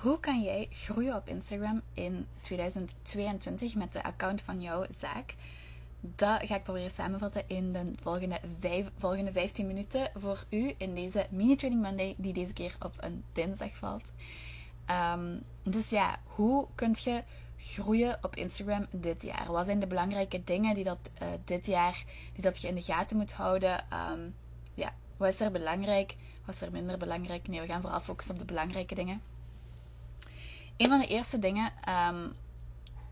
Hoe kan jij groeien op Instagram in 2022 met de account van jouw zaak? Dat ga ik proberen samenvatten in de volgende, vijf, volgende 15 minuten voor u in deze Mini Training Monday, die deze keer op een dinsdag valt. Ehm, dus ja, hoe kun je groeien op Instagram dit jaar? Wat zijn de belangrijke dingen die dat uh, dit jaar die dat je in de gaten moet houden? Um, ja, wat is er belangrijk? Wat is er minder belangrijk? Nee, we gaan vooral focussen op de belangrijke dingen. Een van de eerste dingen um,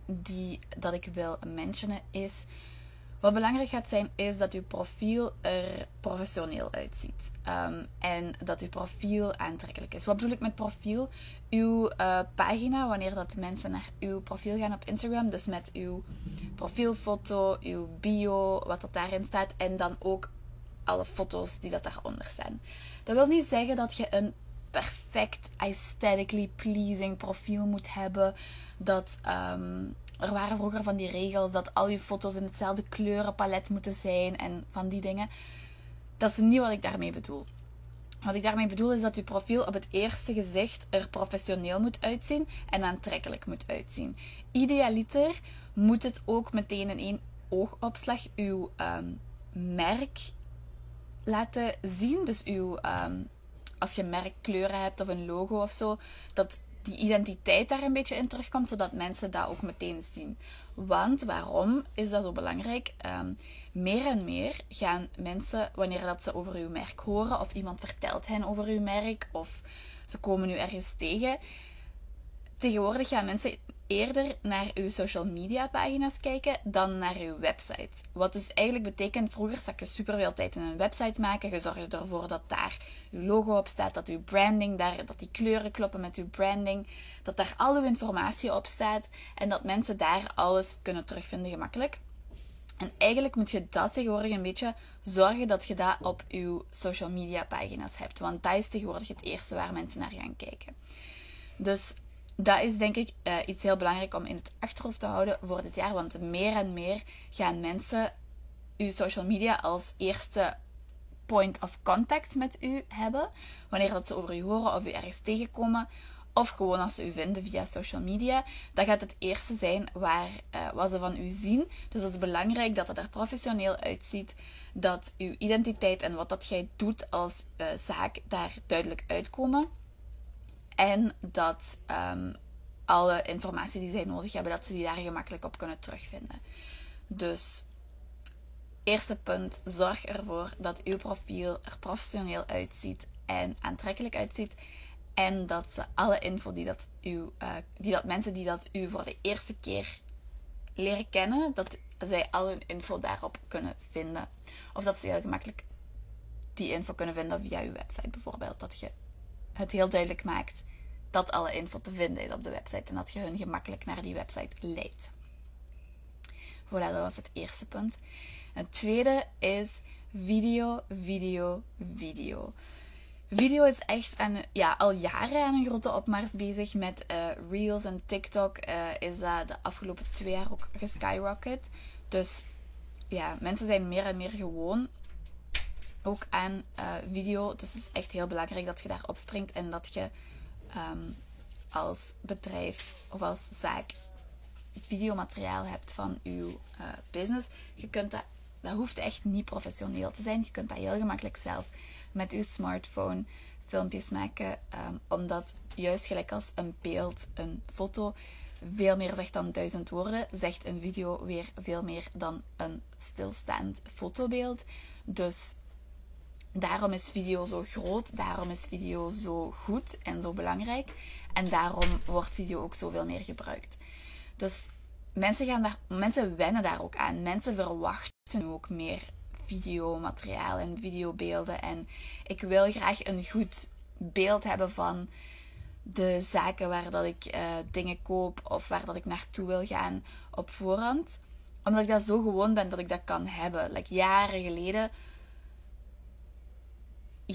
die, dat ik wil mentionen is. Wat belangrijk gaat zijn, is dat uw profiel er professioneel uitziet. Um, en dat uw profiel aantrekkelijk is. Wat bedoel ik met profiel? Uw uh, pagina, wanneer dat mensen naar uw profiel gaan op Instagram, dus met uw profielfoto, uw bio, wat dat daarin staat, en dan ook alle foto's die dat daaronder staan. Dat wil niet zeggen dat je een perfect aesthetically pleasing profiel moet hebben. Dat um, er waren vroeger van die regels dat al je foto's in hetzelfde kleurenpalet moeten zijn en van die dingen. Dat is niet wat ik daarmee bedoel. Wat ik daarmee bedoel is dat je profiel op het eerste gezicht er professioneel moet uitzien en aantrekkelijk moet uitzien. Idealiter moet het ook meteen in één oogopslag uw um, merk laten zien. Dus uw um, als je merkkleuren hebt of een logo of zo, dat die identiteit daar een beetje in terugkomt, zodat mensen dat ook meteen zien. Want waarom is dat zo belangrijk? Um, meer en meer gaan mensen, wanneer dat ze over uw merk horen, of iemand vertelt hen over uw merk, of ze komen u ergens tegen, tegenwoordig gaan mensen eerder naar uw social media pagina's kijken dan naar uw website. Wat dus eigenlijk betekent, vroeger stak je superveel tijd in een website maken. Je zorgde ervoor dat daar uw logo op staat, dat uw branding daar, dat die kleuren kloppen met uw branding, dat daar al uw informatie op staat en dat mensen daar alles kunnen terugvinden gemakkelijk. En eigenlijk moet je dat tegenwoordig een beetje zorgen dat je dat op uw social media pagina's hebt. Want dat is tegenwoordig het eerste waar mensen naar gaan kijken. Dus dat is denk ik uh, iets heel belangrijk om in het achterhoofd te houden voor dit jaar. Want meer en meer gaan mensen uw social media als eerste point of contact met u hebben. Wanneer dat ze over u horen of u ergens tegenkomen. Of gewoon als ze u vinden via social media. Dat gaat het eerste zijn waar, uh, wat ze van u zien. Dus het is belangrijk dat het er professioneel uitziet. Dat uw identiteit en wat dat jij doet als uh, zaak daar duidelijk uitkomen. En dat um, alle informatie die zij nodig hebben, dat ze die daar gemakkelijk op kunnen terugvinden. Dus, eerste punt, zorg ervoor dat uw profiel er professioneel uitziet en aantrekkelijk uitziet. En dat ze alle info die dat, u, uh, die dat mensen die dat u voor de eerste keer leren kennen, dat zij al hun info daarop kunnen vinden. Of dat ze heel gemakkelijk die info kunnen vinden via uw website bijvoorbeeld. Dat je het heel duidelijk maakt dat alle info te vinden is op de website en dat je hun gemakkelijk naar die website leidt. Voilà, dat was het eerste punt. Het tweede is video, video, video. Video is echt ja, al jaren aan een grote opmars bezig. Met uh, Reels en TikTok uh, is dat de afgelopen twee jaar ook geskyrocket. Dus ja, mensen zijn meer en meer gewoon ook aan uh, video. Dus het is echt heel belangrijk dat je daar opspringt en dat je um, als bedrijf of als zaak videomateriaal hebt van uw uh, business. Je kunt dat, dat hoeft echt niet professioneel te zijn. Je kunt dat heel gemakkelijk zelf met uw smartphone filmpjes maken. Um, omdat juist gelijk als een beeld, een foto veel meer zegt dan duizend woorden, zegt een video weer veel meer dan een stilstaand fotobeeld. Dus Daarom is video zo groot, daarom is video zo goed en zo belangrijk. En daarom wordt video ook zoveel meer gebruikt. Dus mensen, gaan daar, mensen wennen daar ook aan. Mensen verwachten ook meer videomateriaal en videobeelden. En ik wil graag een goed beeld hebben van de zaken waar dat ik uh, dingen koop of waar dat ik naartoe wil gaan op voorhand. Omdat ik dat zo gewoon ben dat ik dat kan hebben. Like, jaren geleden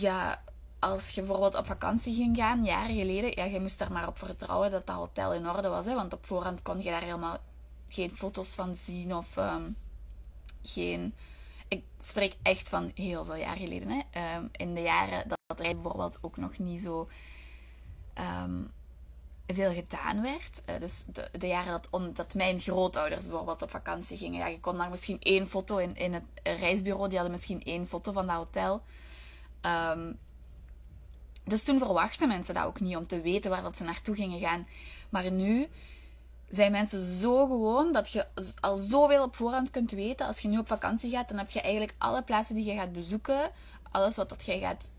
ja, als je bijvoorbeeld op vakantie ging gaan, jaren geleden, ja, je moest er maar op vertrouwen dat dat hotel in orde was. Hè, want op voorhand kon je daar helemaal geen foto's van zien of um, geen... Ik spreek echt van heel veel jaar geleden. Hè. Um, in de jaren dat, er bijvoorbeeld ook nog niet zo um, veel gedaan werd. Uh, dus de, de, jaren dat, dat mijn grootouders bijvoorbeeld op vakantie gingen. Ja, je kon daar misschien één foto in, in het reisbureau. Die hadden misschien één foto van dat hotel. Um, dus toen verwachten mensen dat ook niet om te weten waar dat ze naartoe gingen gaan. Maar nu zijn mensen zo gewoon dat je al zoveel op voorhand kunt weten. Als je nu op vakantie gaat, dan heb je eigenlijk alle plaatsen die je gaat bezoeken. Alles wat dat jij gaat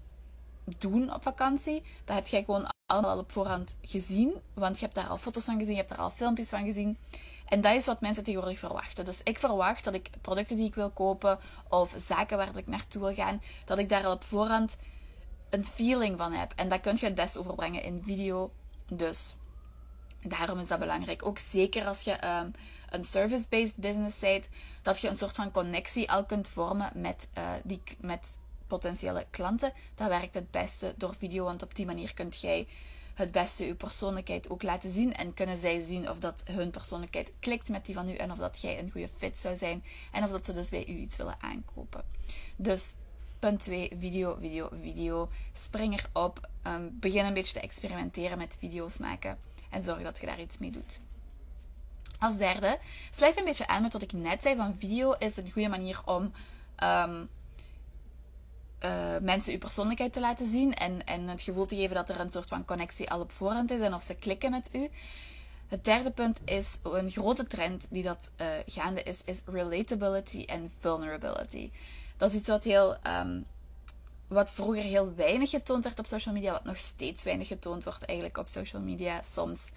doen op vakantie, dat heb jij gewoon allemaal op voorhand gezien. Want je hebt daar al foto's van gezien, je hebt daar al filmpjes van gezien. En dat is wat mensen tegenwoordig verwachten. Dus ik verwacht dat ik producten die ik wil kopen of zaken waar ik naartoe wil gaan, dat ik daar al op voorhand een feeling van heb. En dat kun je het best overbrengen in video. Dus daarom is dat belangrijk. Ook zeker als je um, een service-based business bent, dat je een soort van connectie al kunt vormen met, uh, die, met potentiële klanten. Dat werkt het beste door video, want op die manier kunt jij het beste je persoonlijkheid ook laten zien. En kunnen zij zien of dat hun persoonlijkheid klikt met die van u en of dat jij een goede fit zou zijn. En of dat ze dus bij u iets willen aankopen. Dus punt 2, video, video, video. Spring erop. Um, begin een beetje te experimenteren met video's maken. En zorg dat je daar iets mee doet. Als derde, sluit een beetje aan met wat ik net zei van video is een goede manier om um, uh, mensen uw persoonlijkheid te laten zien en, en het gevoel te geven dat er een soort van connectie al op voorhand is en of ze klikken met u. Het derde punt is een grote trend die dat uh, gaande is, is relatability en vulnerability. Dat is iets wat heel um, wat vroeger heel weinig getoond werd op social media, wat nog steeds weinig getoond wordt eigenlijk op social media soms.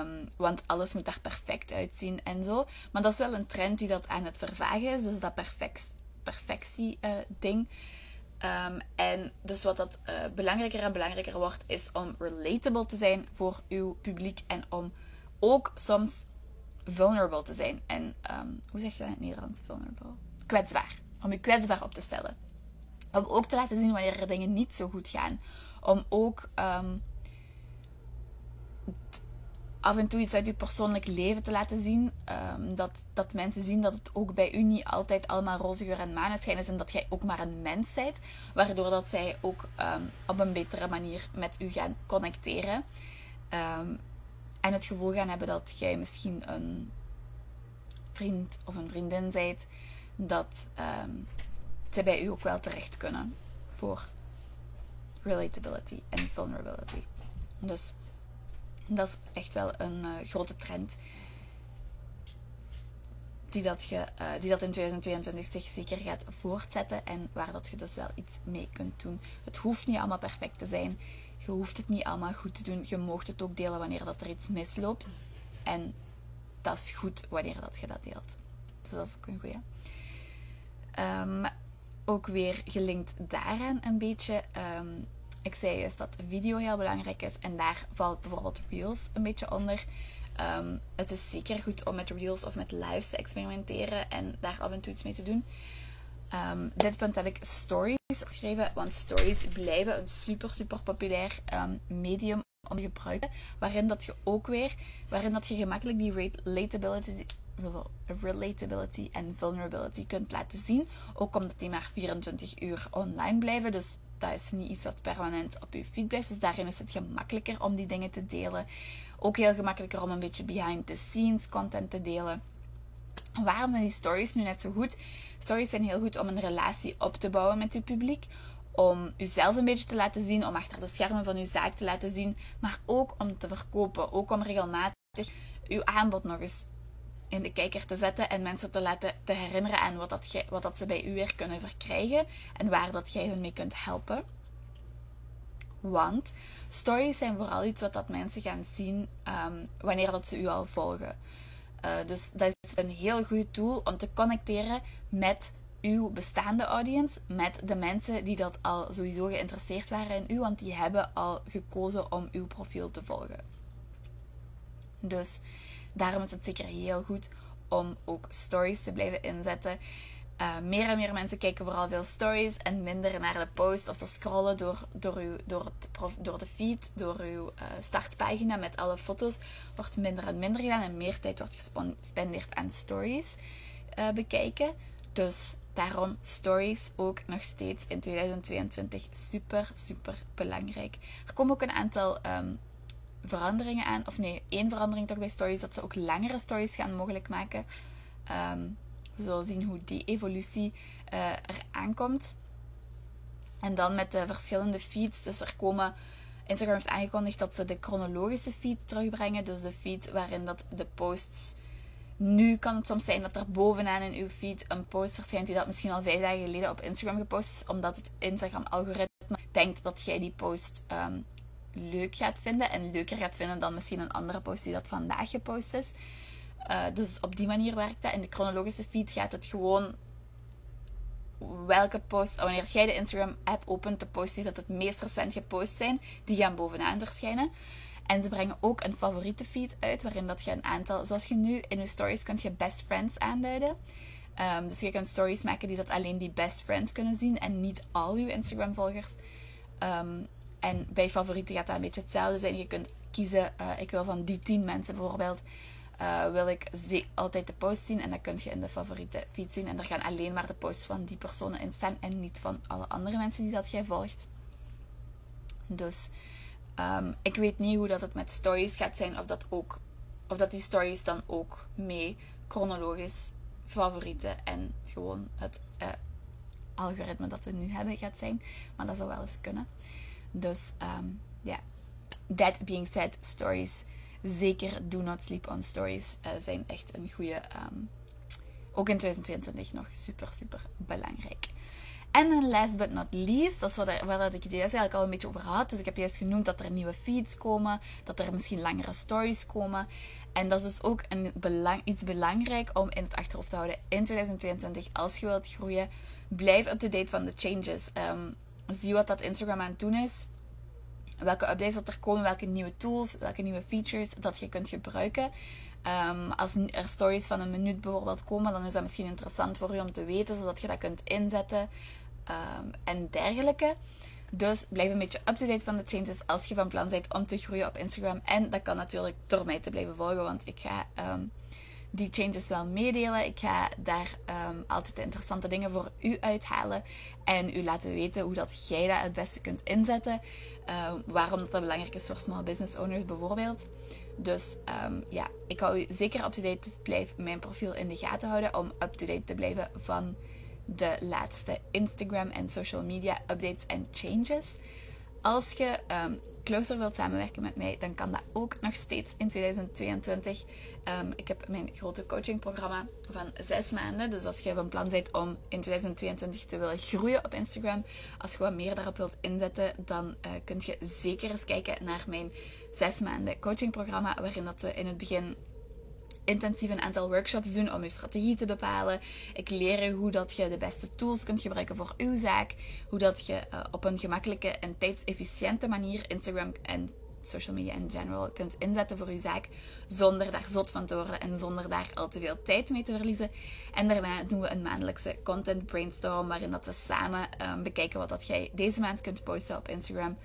Um, want alles moet daar perfect uitzien en zo. Maar dat is wel een trend die dat aan het vervagen is. Dus dat perfect, perfectie uh, ding. Um, en dus wat dat uh, belangrijker en belangrijker wordt, is om relatable te zijn voor uw publiek. En om ook soms vulnerable te zijn. En um, hoe zeg je dat in het Nederlands? Vulnerable. Kwetsbaar. Om je kwetsbaar op te stellen. Om ook te laten zien wanneer er dingen niet zo goed gaan. Om ook um, af en toe iets uit je persoonlijk leven te laten zien. Um, dat, dat mensen zien dat het ook bij u niet altijd allemaal roze en maneschijn is. En dat jij ook maar een mens bent. Waardoor dat zij ook um, op een betere manier met u gaan connecteren. en het gevoel gaan hebben dat jij misschien een vriend of een vriendin bent. Dat zij bij u ook wel terecht kunnen voor relatability en vulnerability. Dus dat is echt wel een uh, grote trend die dat, je, uh, die dat in 2022 zich zeker gaat voortzetten en waar dat je dus wel iets mee kunt doen. Het hoeft niet allemaal perfect te zijn. Je hoeft het niet allemaal goed te doen. Je moogt het ook delen wanneer dat er iets misloopt. En dat is goed wanneer dat je dat deelt. Dus dat is ook een goeie. Um, ook weer gelinkt daaraan een beetje. Um, ik zei juist dat video heel belangrijk is en daar valt bijvoorbeeld Reels een beetje onder. Um, het is zeker goed om met Reels of met lives te experimenteren en daar af en toe iets mee te doen. Um, dit punt heb ik stories geschreven, want stories blijven een super, super populair um, medium om te gebruiken. Waarin dat je ook weer, waarin dat je gemakkelijk die relatability, relatability en vulnerability kunt laten zien. Ook omdat die maar 24 uur online blijven. Dus dat is niet iets wat permanent op je feed blijft. Dus daarin is het gemakkelijker om die dingen te delen. Ook heel gemakkelijker om een beetje behind the scenes content te delen. Waarom zijn die stories nu net zo goed? Stories zijn heel goed om een relatie op te bouwen met je publiek. Om jezelf een beetje te laten zien, om achter de schermen van je zaak te laten zien. Maar ook om te verkopen. Ook om regelmatig je aanbod nog eens in de kijker te zetten en mensen te laten te herinneren aan wat, dat, wat dat ze bij u weer kunnen verkrijgen en waar dat jij hun mee kunt helpen. Want stories zijn vooral iets wat dat mensen gaan zien um, wanneer dat ze u al volgen. Uh, dus dat is een heel goede tool om te connecteren met uw bestaande audience, met de mensen die dat al sowieso geïnteresseerd waren in u, want die hebben al gekozen om uw profiel te volgen. Dus daarom is het zeker heel goed om ook stories te blijven inzetten. Uh, meer en meer mensen kijken vooral veel stories en minder naar de post of ze scrollen door, door, uw, door, het, door de feed, door uw uh, startpagina met alle foto's. Wordt minder en minder gedaan en meer tijd wordt gespendeerd aan stories uh, bekijken. Dus daarom stories ook nog steeds in 2022 super, super belangrijk. Er komen ook een aantal um, veranderingen aan. Of nee, één verandering toch bij stories. Dat ze ook langere stories gaan mogelijk maken. Um, we zullen zien hoe die evolutie uh, er aankomt. En dan met de verschillende feeds. Dus er komen. Instagram heeft aangekondigd dat ze de chronologische feed terugbrengen. Dus de feed waarin dat de posts. Nu kan het soms zijn dat er bovenaan in uw feed een post verschijnt die dat misschien al vijf dagen geleden op Instagram gepost is. Omdat het Instagram-algoritme denkt dat jij die post um, leuk gaat vinden. En leuker gaat vinden dan misschien een andere post die dat vandaag gepost is. Uh, dus op die manier werkt dat. In de chronologische feed gaat het gewoon welke post, wanneer jij de Instagram app opent, de posts die dat het meest recent gepost zijn, die gaan bovenaan verschijnen. En ze brengen ook een favoriete feed uit, waarin dat je een aantal, zoals je nu in je stories kunt je best friends aanduiden. Um, dus je kunt stories maken die dat alleen die best friends kunnen zien en niet al je Instagram volgers. Um, en bij favorieten gaat dat een beetje hetzelfde zijn. Je kunt kiezen, uh, ik wil van die 10 mensen bijvoorbeeld uh, wil ik altijd de post zien. En dan kun je in de favoriete feed zien. En er gaan alleen maar de posts van die personen in staan. En niet van alle andere mensen die dat jij volgt. Dus um, ik weet niet hoe dat het met stories gaat zijn. Of dat, ook, of dat die stories dan ook mee chronologisch favorieten en gewoon het uh, algoritme dat we nu hebben gaat zijn. Maar dat zou wel eens kunnen. Dus um, ja, that being said, stories zeker Do Not Sleep on Stories uh, zijn echt een goede, um, ook in 2022 nog super, super belangrijk. En dan last but not least, dat is waar, ik het juist eigenlijk al een beetje over had. Dus ik heb juist genoemd dat er nieuwe feeds komen, dat er misschien langere stories komen. En dat is dus ook een iets belangrijk om in het achterhoofd te houden in 2022. Als je wilt groeien, blijf up-to-date van de changes. Um, zie wat dat Instagram aan het doen is welke updates dat er komen, welke nieuwe tools, welke nieuwe features dat je kunt gebruiken. Um, als er stories van een minuut bijvoorbeeld komen, dan is dat misschien interessant voor je om te weten, zodat je dat kunt inzetten um, en dergelijke. Dus blijf een beetje up-to-date van de changes als je van plan bent om te groeien op Instagram. En dat kan natuurlijk door mij te blijven volgen, want ik ga um, die changes wel meedelen. Ik ga daar um, altijd interessante dingen voor u uithalen en u laten weten hoe dat jij dat het beste kunt inzetten. Uh, waarom dat, dat belangrijk is voor small business owners bijvoorbeeld. Dus um, ja, ik hou u zeker up-to-date. Dus blijf mijn profiel in de gaten houden om up-to-date te blijven van de laatste Instagram en social media updates en changes. Als je um, closer wilt samenwerken met mij, dan kan dat ook nog steeds in 2022. Um, ik heb mijn grote coachingprogramma van zes maanden. Dus als je van plan bent om in 2022 te willen groeien op Instagram, als je wat meer daarop wilt inzetten, dan uh, kun je zeker eens kijken naar mijn zes maanden coachingprogramma, waarin dat we in het begin intensief een aantal workshops doen om je strategie te bepalen. Ik leer je hoe dat je de beste tools kunt gebruiken voor uw zaak. Hoe dat je uh, op een gemakkelijke en tijdsefficiënte manier Instagram en social media in general kunt inzetten voor uw zaak. Zonder daar zot van te worden en zonder daar al te veel tijd mee te verliezen. En daarna doen we een maandelijkse content brainstorm waarin dat we samen um, bekijken wat dat jij deze maand kunt posten op Instagram.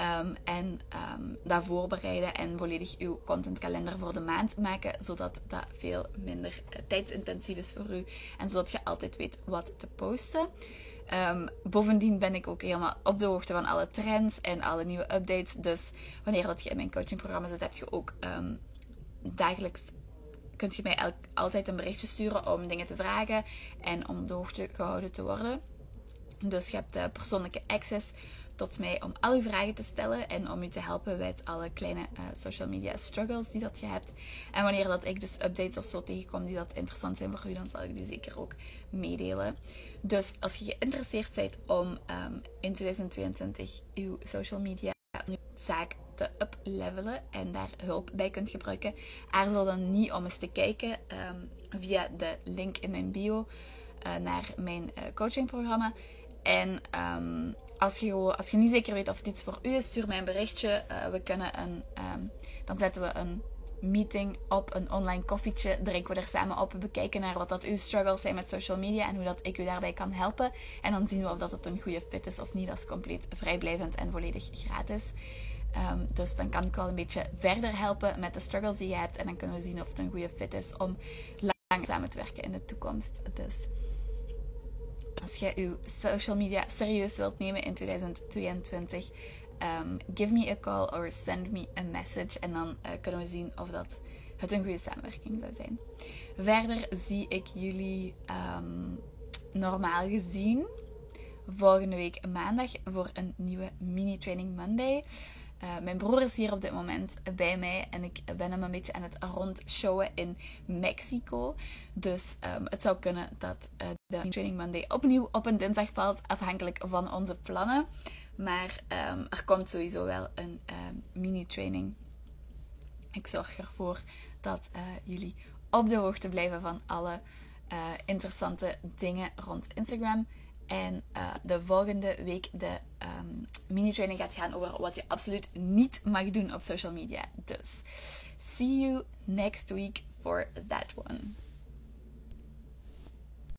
Um, en um, dat voorbereiden en volledig uw contentkalender voor de maand maken, zodat dat veel minder uh, tijdsintensief is voor u en zodat je altijd weet wat te posten. Um, bovendien ben ik ook helemaal op de hoogte van alle trends en alle nieuwe updates. Dus wanneer dat je in mijn coachingprogramma zit, heb je ook dagelijks kunt je mij altijd een berichtje sturen om dingen te vragen en om op de hoogte gehouden te worden. Dus je hebt uh, persoonlijke access tot mij om al uw vragen te stellen en om u te helpen met alle kleine uh, social media struggles die dat je hebt. En wanneer dat ik dus updates of zo tegenkom die dat interessant zijn voor u, dan zal ik die zeker ook meedelen. Dus als je geïnteresseerd bent om um, in 2022 uw social media zaak te uplevelen en daar hulp bij kunt gebruiken, aarzel dan niet om eens te kijken um, via de link in mijn bio uh, naar mijn uh, coachingprogramma. En um, als je, als je niet zeker weet of het iets voor u is, stuur mij een berichtje. Uh, we kunnen een, um, dan zetten we een meeting op, een online koffietje. Drinken we er samen op. We bekijken naar wat dat uw struggles zijn met social media en hoe dat ik u daarbij kan helpen. En dan zien we of dat het een goede fit is of niet. Dat is compleet vrijblijvend en volledig gratis. Um, dus dan kan ik wel een beetje verder helpen met de struggles die je hebt. En dan kunnen we zien of het een goede fit is om lang samen te werken in de toekomst. Dus als je je social media serieus wilt nemen in 2022, ehm, give me a call or send me a message. En dan eh, kunnen we zien of dat het een goede samenwerking zou zijn. Verder zie ik jullie ehm, normaal gezien volgende week maandag voor een nieuwe mini training Monday. Uh, mijn broer is hier op dit moment bij mij en ik ben hem een beetje aan het rondshowen in Mexico. Dus um, het zou kunnen dat uh, de Training Monday opnieuw op een dinsdag valt, afhankelijk van onze plannen. Maar um, er komt sowieso wel een um, mini-training. Ik zorg ervoor dat uh, jullie op de hoogte blijven van alle interessante dingen rond Instagram. En uh, de volgende week de um, mini-training gaat gaan over wat je absoluut niet mag doen op social media. Dus, see you next week for that one.